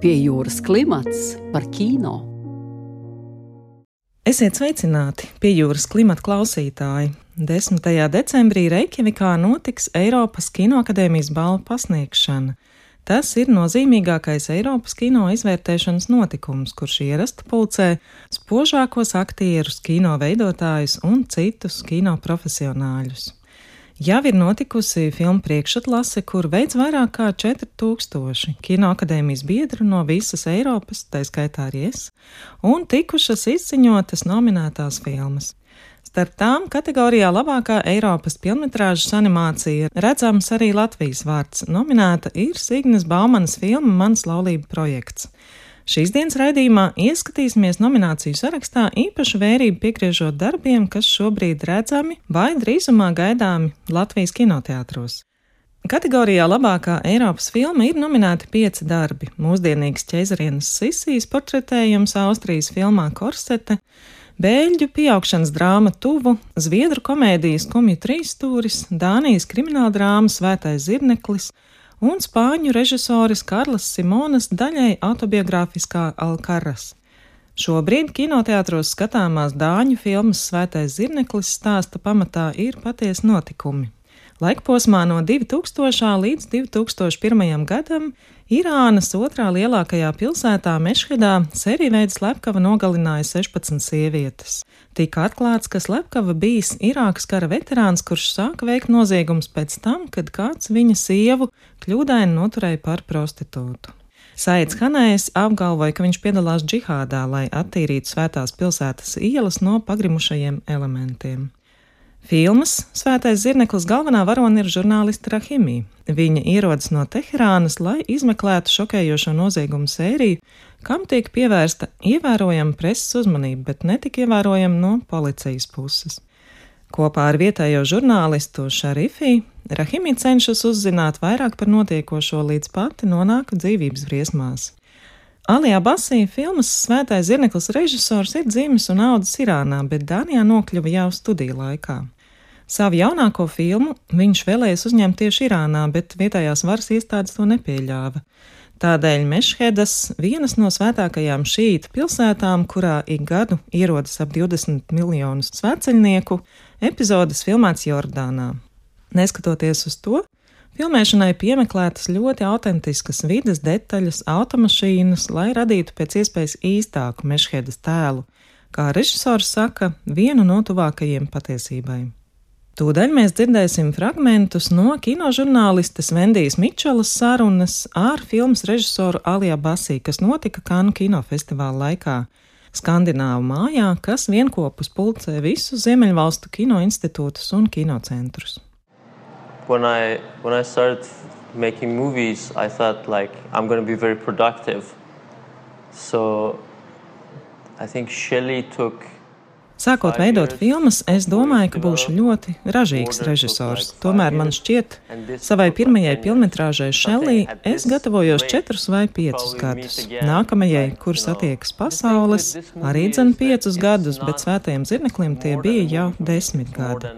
Pie jūras klimats par kino. Esiet sveicināti, pie jūras klimata klausītāji! 10. decembrī Reikjavikā notiks Eiropas Kinoakadēmijas balvu pasniegšana. Tas ir nozīmīgākais Eiropas kino izvērtēšanas notikums, kurš ierasta pulcē spožākos aktierus, kino veidotājus un citus kino profesionāļus. Jau ir notikusi filmu priekšatlase, kur veids vairāk kā 4000 kinoakadēmijas biedru no visas Eiropas, tā skaitā arī es, un tikušas izziņotas nominētās filmas. Starp tām kategorijā labākā Eiropas filmas animācija redzams arī Latvijas vārds. Nominēta ir Signas Baumanas filma Mans laulība projekts. Šīs dienas raidījumā ieskatīsimies nomināciju sarakstā īpašu vērību piegriežot darbiem, kas šobrīd redzami vai drīzumā gaidāmi Latvijas kinoteātros. Kategorijā labākā Eiropas filma ir nominēti pieci darbi - mūsdienīgs ķēzarienas sisijas portretējums Austrijas filmā Korsete, Bēļģu pieaugšanas drāma Tuvu, Zviedru komēdijas Kumju trīsstūris, Dānijas krimināla drāma Svētais zirneklis, un spāņu režisoris Karlas Simonas daļai autobiogrāfiskā Alkaras. Šobrīd kinoteātros skatāmās dāņu filmas Svētais zirneklis stāsta pamatā ir patiesi notikumi. Laikposmā no 2000. līdz 2001. gadam Irānas otrā lielākajā pilsētā Mešhedā sērijveida slepkava nogalināja 16 sievietes. Tika atklāts, ka slepkava bijis Irākas kara veterāns, kurš sāka veikt noziegumus pēc tam, kad kāds viņa sievu kļūdaini noturēja par prostitūtu. Saids Hanējs apgalvoja, ka viņš piedalās džihādā, lai attīrītu svētās pilsētas ielas no pagrimušajiem elementiem. Filmas Svētais zirneklis galvenā varone ir žurnāliste Rahimī. Viņa ierodas no Teherānas, lai izmeklētu šokējošo noziegumu sēriju, kam tiek pievērsta ievērojama preses uzmanība, bet netik ievērojama no policijas puses. Kopā ar vietējo žurnālistu Šarifī Rahimī cenšas uzzināt vairāk par notiekošo, līdz pati nonāk dzīvības briesmās. Alijā Basī filmas Svētais zirneklis režisors ir dzimis un audzis Irānā, bet Dānijā nokļuva jau studiju laikā. Savu jaunāko filmu viņš vēlējies uzņemt tieši Irānā, bet vietējās varas iestādes to nepieļāva. Tādēļ Mešhedas, vienas no svētākajām šīta pilsētām, kurā ik gadu ierodas ap 20 miljonus sveceļnieku, epizodes filmēts Jordānā. Neskatoties uz to, Filmēšanai piemeklētas ļoti autentiskas vidas detaļas, automašīnas, lai radītu pēc iespējas īstāku mešhedas tēlu, kā režisors saka, vienu no tuvākajiem patiesībai. Tūdaļ mēs dzirdēsim fragmentus no kinožurnālistes Vendijas Mičelas sarunas ar filmas režisoru Alijā Basī, kas notika Kanu kinofestivāla laikā. Skandināvu mājā, kas vienopus pulcē visus Ziemeļvalstu kino institūtus un kinocentrus when I when I started making movies, I thought like I'm going to be very productive. So I think Shelley took Sākot veidot filmas, es domāju, ka būšu ļoti ražīgs režisors. Tomēr man šķiet, savai pirmajai filmetrāžai Šellī es gatavojos četrus vai piecus gadus. Nākamajai, kur satiekas pasaules, arī dzen piecus gadus, bet svētajiem zirneklim tie bija jau desmit gadi.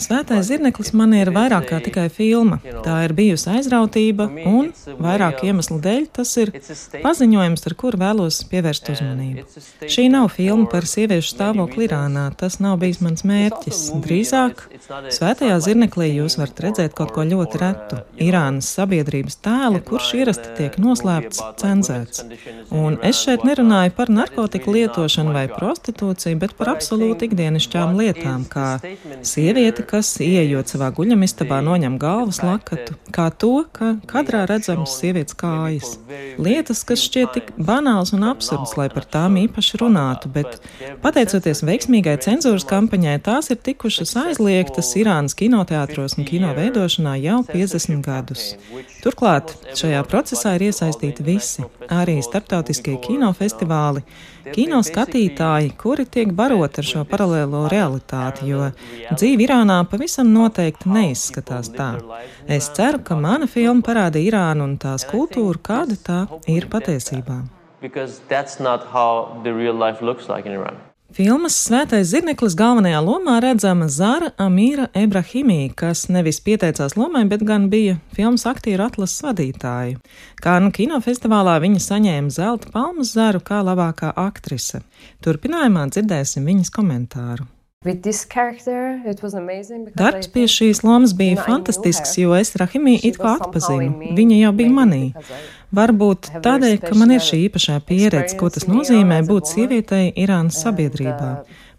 Svētais zirneklis man ir vairāk kā tikai filma. Tā ir bijusi aizrautība, un vairāk iemeslu dēļ tas ir paziņojums, ar kuru vēlos pievērst uzmanību. Šī nav filma par sieviešu stāvokli Irānā, tas nav bijis mans mērķis. Drīzāk, Svētajā zirneklī jūs varat redzēt kaut ko ļoti retu - Irānas sabiedrības tēlu, kurš ierasti tiek noslēpts, cenzēts. Un es šeit nerunāju par narkotiku lietošanu vai prostitūciju, bet par absolūti ikdienišķām lietām, kā sieviete, lieta, kas, ieejot savā guļamistabā, noņem galvas lakatu, kā to, ka kadrā redzams sievietes kājas. Lietas, kas šķiet tik banāls un absurds, lai par tām īpaši runātu, bet pateicoties veiksmīgai cenzūras kampaņai, tās ir tikušas aizliegtas Irānas kinoteātros un kino veidošanā jau 50 gadus. Turklāt šajā procesā ir iesaistīti visi, arī starptautiskie kinofestivāli, kino skatītāji, kuri tiek baroti ar šo paralēlo realitāti, jo dzīve Irānā pavisam noteikti neizskatās tā. Es ceru, ka mana filma parāda Irānu un tās kultūru, kāda tā ir patiesībā. Filmas Svētais zirneklis galvenajā lomā redzama Zara Amīra Ebrahimī, kas nevis pieteicās lomai, bet gan bija filmas aktieru atlases vadītāja. Kānu kinofestivālā viņa saņēma zelta palmas zaru kā labākā aktrise. Turpinājumā dzirdēsim viņas komentāru. Darbs pie šīs lomas bija fantastisks, jo es Rahimī it kā atpazinu. Viņa jau bija manī. Varbūt tādēļ, ka man ir šī īpašā pieredze, ko tas nozīmē būt sievietei Irānas sabiedrībā.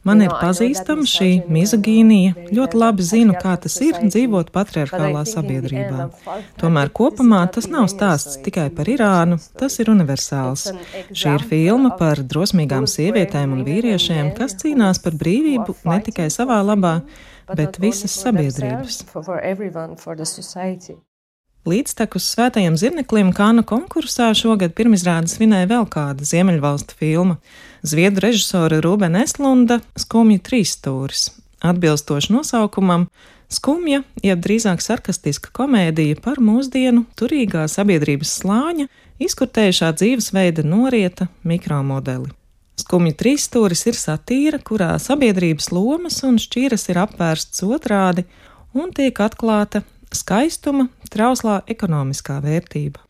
Man ir pazīstama šī mizogīnija, ļoti labi zinu, kā tas ir dzīvot patriarchālā sabiedrībā. Tomēr kopumā tas nav stāsts tikai par Irānu, tas ir universāls. Šī ir filma par drosmīgām sievietēm un vīriešiem, kas cīnās par brīvību ne tikai savā labā, bet visas sabiedrības. Līdztekus svētajam zirneklim Kāna konkursā šogad pirmizrādi svinēja vēl kāda Ziemeļvalstu filma - Zviedru režisora Rūbena Eslunda Skumja trīsstūris. Atbilstoši nosaukumam, skumja, jeb drīzāk sarkastiska komēdija par mūsdienu turīgā sabiedrības slāņa, izkurtējušā dzīvesveida norieta mikromodeli. Skumja trīsstūris ir satīra, kurā sabiedrības lomas un šķiras ir apvērstas otrādi un tiek atklāta skaistuma, trauslā ekonomiskā vērtība.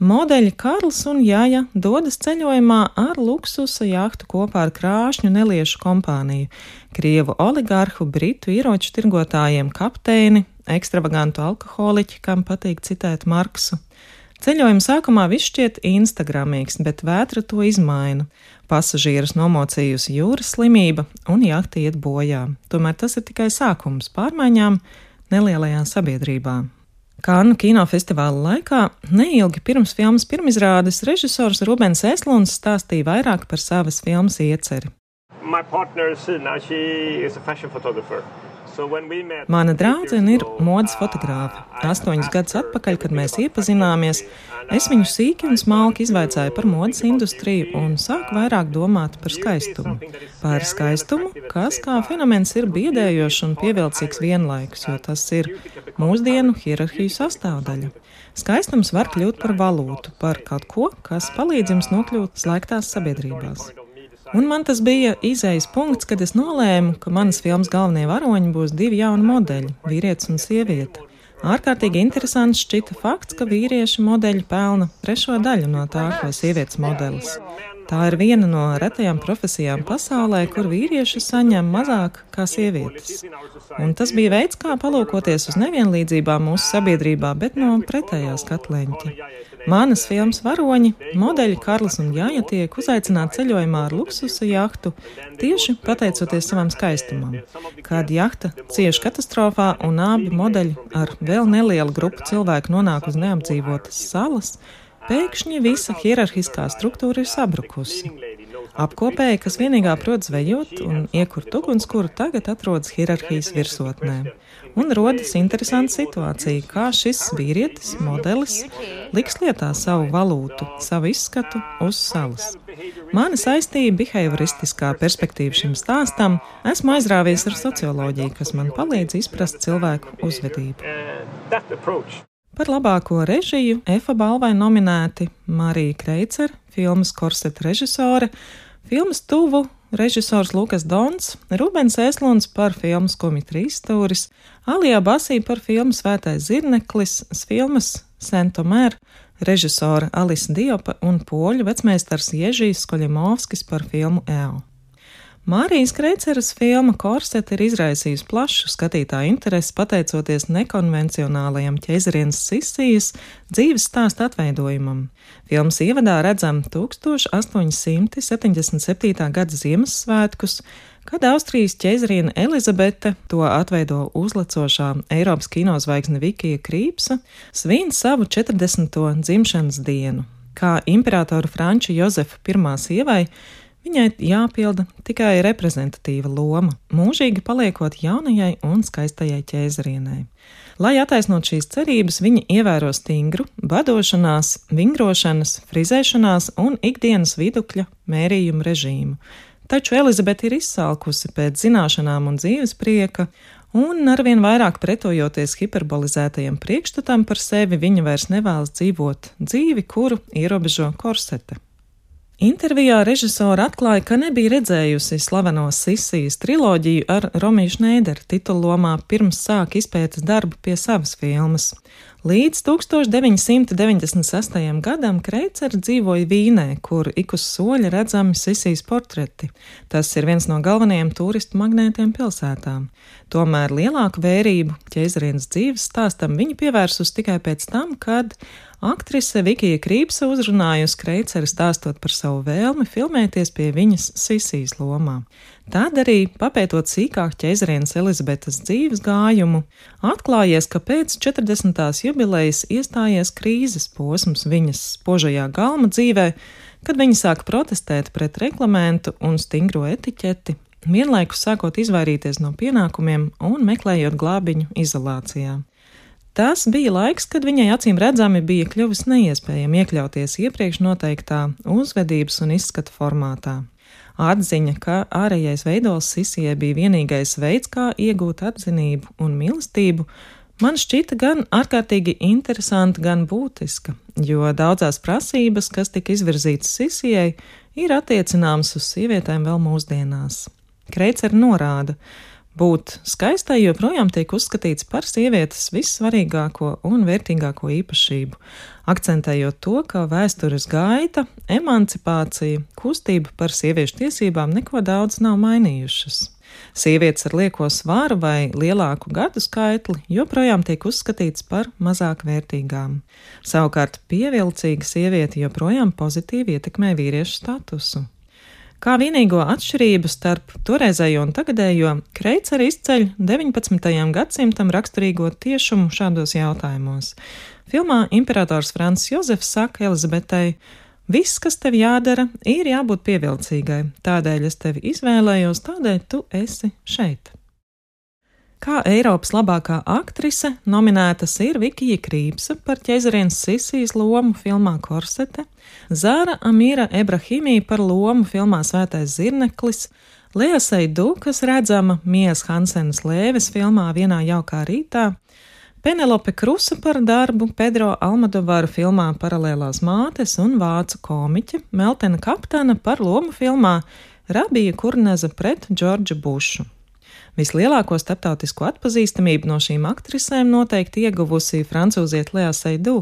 Modeļi Karls un Jāja dodas ceļojumā ar luksusa jahtu kopā ar krāšņu neliešu kompāniju, krievu oligārhu, britu ieroču tirgotājiem, kapteini, ekstravagantu alkoholiķi, kam patīk citēt Marksu. Ceļojuma sākumā viss šķiet instagramīgs, bet vētra to izmaina. Pasažierus nomocījusi jūras slimība un jahta iet bojā. Tomēr tas ir tikai sākums pārmaiņām nelielajā sabiedrībā. Kānu kinofestivāla laikā, neilgi pirms filmas pirmizrādes, režisors Rubens Eslunds stāstīja vairāk par savas filmas ieceri. My partner Sina, she is a fashion photographer. Mana draudzene ir modes fotogrāfe. Astoņus gadus atpakaļ, kad mēs iepazināmies, es viņu sīki un smalki izvaicāju par modes industriju un sāku vairāk domāt par skaistumu. Par skaistumu, kas kā fenomens ir biedējošs un pievilcīgs vienlaikus, jo tas ir mūsdienu hierarhiju sastāvdaļa. Skaistums var kļūt par valūtu, par kaut ko, kas palīdz jums nokļūt slēgtās sabiedrībās. Un man tas bija izējas punkts, kad es nolēmu, ka manas filmas galvenie varoņi būs divi jauni modeļi - vīrietis un sieviete. Ārkārtīgi interesants šķita fakts, ka vīriešu modeļi pelna trešo daļu no tā, ko sievietes modelis. Tā ir viena no retajām profesijām pasaulē, kur vīrieši saņem mazāk kā sievietes. Un tas bija veids, kā palūkoties uz nevienlīdzībām mūsu sabiedrībā, bet no pretējā skatleņķa. Manas filmas varoņi, modeļi Karls un Jāja tiek uzaicināti ceļojumā ar luksusa jahtu tieši pateicoties savam skaistumam. Kad jahta cieši katastrofā un abi modeļi ar vēl nelielu grupu cilvēku nonāk uz neapdzīvotas salas, pēkšņi visa hierarhiskā struktūra ir sabrukusi. Apkopēji, kas vienīgā prot zvejot un iekurt ugunskura, tagad atrodas hierarhijas virsotnē. Un rodas interesanta situācija, kā šis vīrietis, modelis, liks lietā savu valūtu, savu izskatu uz salas. Mani saistīja behavioristiskā perspektīva šim stāstam. Esmu aizrāvies ar socioloģiju, kas man palīdz izprast cilvēku uzvedību. Par labāko režiju EFA balvai nominēti Marija Kreicer, filmas korseta režisore, filmas tuvu režisors Lukas Dons, Rubens Eslunds par filmu Skumi trīsstūris, Alijā Basī par filmu Svētais zirneklis, filmas Sentomēr, režisora Alisa Diopa un poļu vecmeistars Ježīs Skoļimovskis par filmu Eo. Mārijas Kreiceras filma Korseta ir izraisījusi plašu skatītāju interesi pateicoties nekonvencionālajam ķezerienas sisijas dzīves stāsta atveidojumam. Filmas ievadā redzam 1877. gada Ziemassvētkus, kad Austrijas ķezeriena Elizabete, to atveido uzlecošā Eiropas kinozvaigzne Vikija Krīpsa, svin savu 40. dzimšanas dienu. Kā imperatora Franča Jozefa pirmā sievai, Viņai jāpilda tikai reprezentatīva loma, mūžīgi paliekot jaunajai un skaistajai ķēzarienai. Lai attaisnot šīs cerības, viņa ievēro stingru badošanās, vingrošanas, frizēšanās un ikdienas vidukļa mērījumu režīmu. Taču Elizabete ir izsalkusi pēc zināšanām un dzīves prieka, un arvien vairāk pretojoties hiperbolizētajam priekšstatam par sevi, viņa vairs nevēlas dzīvot dzīvi, kuru ierobežo korsete. Intervijā režisora atklāja, ka nebija redzējusi slaveno Sisijas triloģiju ar Romiju Šneideru titulomā pirms sāk izpētes darbu pie savas filmas. Līdz 1996. gadam Kreicer dzīvoja Vīnē, kur ik uz soļa redzami Sisijas portreti. Tas ir viens no galvenajiem turistu magnētiem pilsētām. Tomēr lielāku vērību ķēzarienas dzīves stāstam viņa pievērsus tikai pēc tam, kad aktrise Vikija Krīpsa uzrunājusi Kreiceri stāstot par savu vēlmi filmēties pie viņas Sisijas lomā. Tad arī papētot sīkāk ķēzarienes Elizabetes dzīves gājumu, atklājies, ka pēc 40. Jubilejas iestājies krīzes posms viņas spožajā galma dzīvē, kad viņa sāka protestēt pret reglamentu un stingro etiķeti, vienlaikus sākot izvairīties no pienākumiem un meklējot glābiņu izolācijā. Tas bija laiks, kad viņai acīm redzami bija kļuvis neiespējami iekļauties iepriekš noteiktā uzvedības un izskata formātā. Atziņa, ka ārējais veidols Sisijai bija vienīgais veids, kā iegūt atzinību un mīlestību, man šķita gan ārkārtīgi interesanta, gan būtiska, jo daudzās prasības, kas tika izvirzītas Sisijai, ir attiecināmas uz sievietēm vēl mūsdienās. Kreicer norāda, Būt skaistai joprojām tiek uzskatīts par sievietes vissvarīgāko un vērtīgāko īpašību, akcentējot to, ka vēstures gaita, emancipācija, kustība par sieviešu tiesībām neko daudz nav mainījušas. Sievietes ar lieko svāru vai lielāku gadu skaitli joprojām tiek uzskatītas par mazāk vērtīgām. Savukārt pievilcīga sieviete joprojām pozitīvi ietekmē vīriešu statusu. Kā vienīgo atšķirību starp toreizējo un tagadējo, Kreits arī izceļ 19. gadsimtam raksturīgo tiešumu šādos jautājumos. Filmā imperators Francis Jozefs saka Elizabetei: Viss, kas tev jādara, ir jābūt pievilcīgai, tādēļ es tevi izvēlējos, tādēļ tu esi šeit. Kā Eiropas labākā aktrise nominētas ir Vikija Krīpsa par ķezarienes Sisijas lomu filmā Korsete, Zāra Amīra Ebrahimī par lomu filmā Svētais Zirneklis, Lea Seidu, kas redzama Mijas Hansenas Lēves filmā Vienā jaukā rītā, Penelope Krusa par darbu Pedro Almadovara filmā Paralēlās mātes un vācu komiķe Meltena Kaptana par lomu filmā Rabija Kurneza pret Džordžu Bušu. Vislielāko starptautisko atpazīstamību no šīm aktrisēm noteikti ieguvusi francūziete Lea Seidu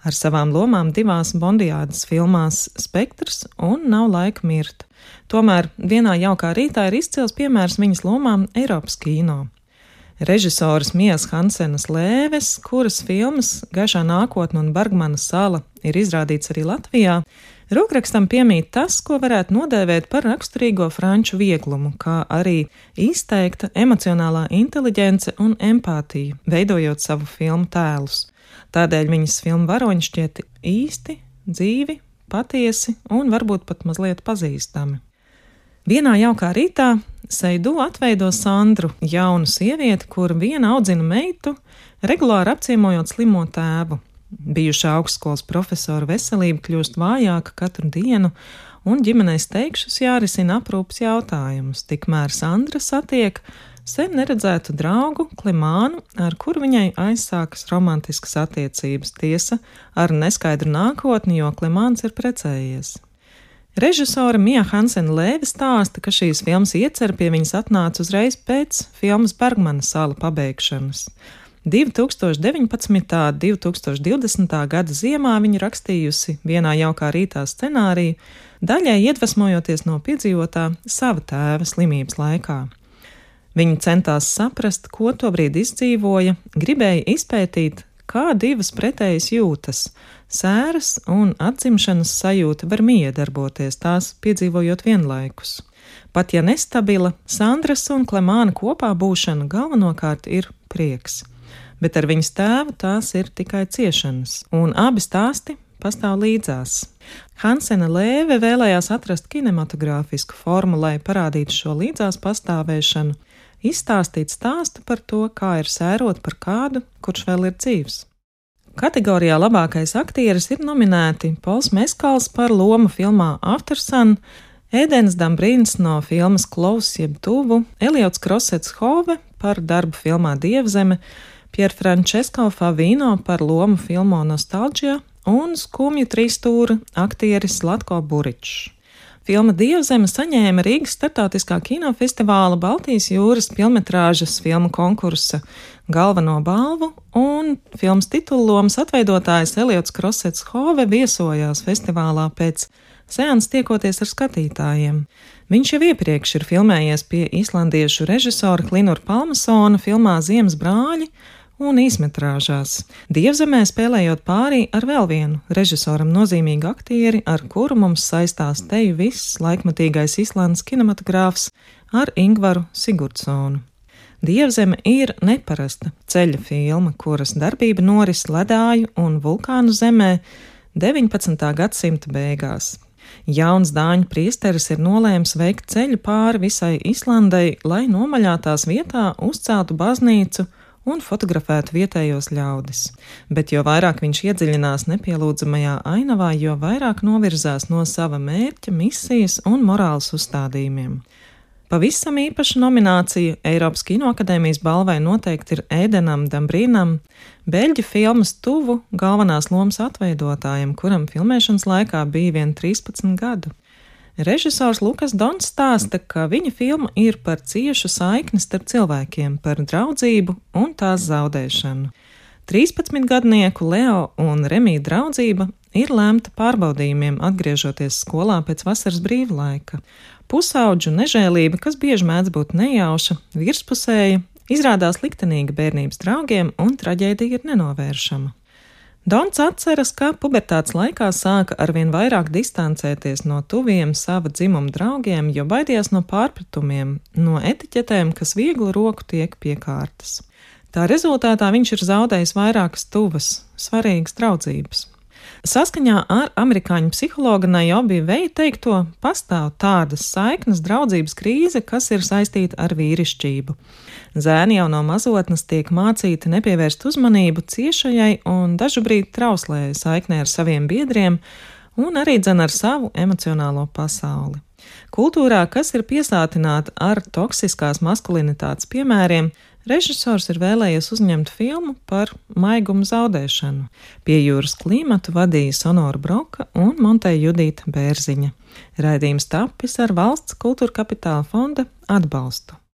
ar savām lomām divās Bondijādas filmās Spektrs un Nav laika mirt. Tomēr vienā jaukā rītā ir izcils piemērs viņas lomām Eiropas kino. Režisoras Mijas Hansenas Lēves, kuras filmas Gaišā nākotne un Bergmana sala ir izrādīts arī Latvijā, Rūkrakstam piemīt tas, ko varētu nodēvēt par raksturīgo franču vieglumu, kā arī izteikta emocionālā inteliģence un empātija, veidojot savu filmu tēlus. Tādēļ viņas filmu varoņi šķiet īsti, dzīvi, patiesi un varbūt pat mazliet pazīstami. Vienā jaukā rītā Seidu atveido Sandru, jaunu sievieti, kur viena audzina meitu, regulāri apciemojot slimo tēvu. Bijušā augstskolas profesora veselība kļūst vājāka katru dienu, un ģimenei steigšus jārisina aprūpas jautājumus. Tikmēr Sandra satiek sen neredzētu draugu Klimānu, ar kuru viņai aizsākas romantiskas attiecības, tiesa ar neskaidru nākotni, jo Klimāns ir precējies. Režisore Mija Hansena Lēve stāsta, ka šīs filmas iecer pie viņas atnāca uzreiz pēc filmas Bergmana sala pabeigšanas. 2019. un 2020. gada ziemā viņa rakstījusi vienā jaukā rītā scenāriju, daļai iedvesmojoties no piedzīvotā sava tēva slimības laikā. Viņa centās saprast, ko tobrīd izdzīvoja, gribēja izpētīt, kā divas pretējas jūtas - sēras un atzimšanas sajūta var miedarboties tās piedzīvojot vienlaikus. Pat ja nestabila, Sandras un Klemāna kopā būšana galvenokārt ir prieks bet ar viņas tēvu tās ir tikai ciešanas, un abi stāsti pastāv līdzās. Hansena Lēve vēlējās atrast kinematogrāfisku formu, lai parādītu šo līdzās pastāvēšanu, izstāstīt stāstu par to, kā ir sērot par kādu, kurš vēl ir dzīvs. Kategorijā labākais aktieris ir nominēti Pols Meskals par lomu filmā Aftersun, Ēdens Dambrīns no filmas Klaus jeb tuvu, Eliots Krosets Hove par darbu filmā Dievzeme, Pierfrancesko Favino par lomu filmā Nostalģija un skumju trīsstūra aktieris Latko Buričs. Filma Dievzeme saņēma Rīgas startautiskā kinofestivāla Baltijas jūras filmetrāžas filmu konkursa galveno balvu, un filmas titullomas atveidotājs Eliots Krosets Hove viesojās festivālā pēc seans tiekoties ar skatītājiem. Viņš jau iepriekš ir filmējies pie islandiešu režisora Klinura Palmasona filmā Ziemas brāļi un īsmetrāžās. Dievzemē spēlējot pārī ar vēl vienu režisoram nozīmīgu aktieri, ar kuru mums saistās teju viss laikmatīgais Islandes kinematogrāfs ar Ingvaru Sigurdsonu. Dievzeme ir neparasta ceļa filma, kuras darbība noris ledāju un vulkānu zemē 19. gadsimta beigās. Jauns dāņu priesteris ir nolēms veikt ceļu pāri visai Islandai, lai nomaļātās vietā uzceltu baznīcu un fotografētu vietējos ļaudis. Bet jo vairāk viņš iedziļinās nepielūdzamajā ainavā, jo vairāk novirzās no sava mērķa, misijas un morāles uzstādījumiem. Pavisam īpaša nominācija Eiropas Kinoakadēmijas balvai noteikti ir Ēdenam Dambrīnam, beļģu filmas tuvu galvenās lomas atveidotājam, kuram filmēšanas laikā bija vien 13 gadu. Režisors Lukas Dons stāsta, ka viņa filma ir par ciešu saikni starp cilvēkiem, par draudzību un tās zaudēšanu. 13-gadnieku Leo un Remija draudzība ir lemta pārbaudījumiem, atgriežoties skolā pēc vasaras brīvlaika. Pusauģu nežēlība, kas bieži mēdz būt nejauša, virspusēja, izrādās liktenīga bērnības draugiem, un traģēdija ir nenovēršama. Dons atceras, ka pubertātes laikā sāka arvien vairāk distancēties no tuviem sava dzimuma draugiem, jo baidījās no pārpratumiem, no etiķetēm, kas viegli roku tiek piekārtas. Tā rezultātā viņš ir zaudējis vairākas tuvas, svarīgas draudzības. Saskaņā ar amerikāņu psihologa Najobi Veja teikto, pastāv tādas saiknes draudzības krīze, kas ir saistīta ar vīrišķību. Zēni jau no mazotnes tiek mācīti nepievērst uzmanību ciešajai un dažu brīdi trauslējai saiknē ar saviem biedriem un arī dzen ar savu emocionālo pasauli. Kultūrā, kas ir piesātināta ar toksiskās maskulinitātes piemēriem, Režisors ir vēlējies uzņemt filmu par maigumu zaudēšanu. Pie jūras klimatu vadīja Sonora Broka un Monteja Judīta Bērziņa. Raidījums tapis ar valsts kultūra kapitāla fonda atbalstu.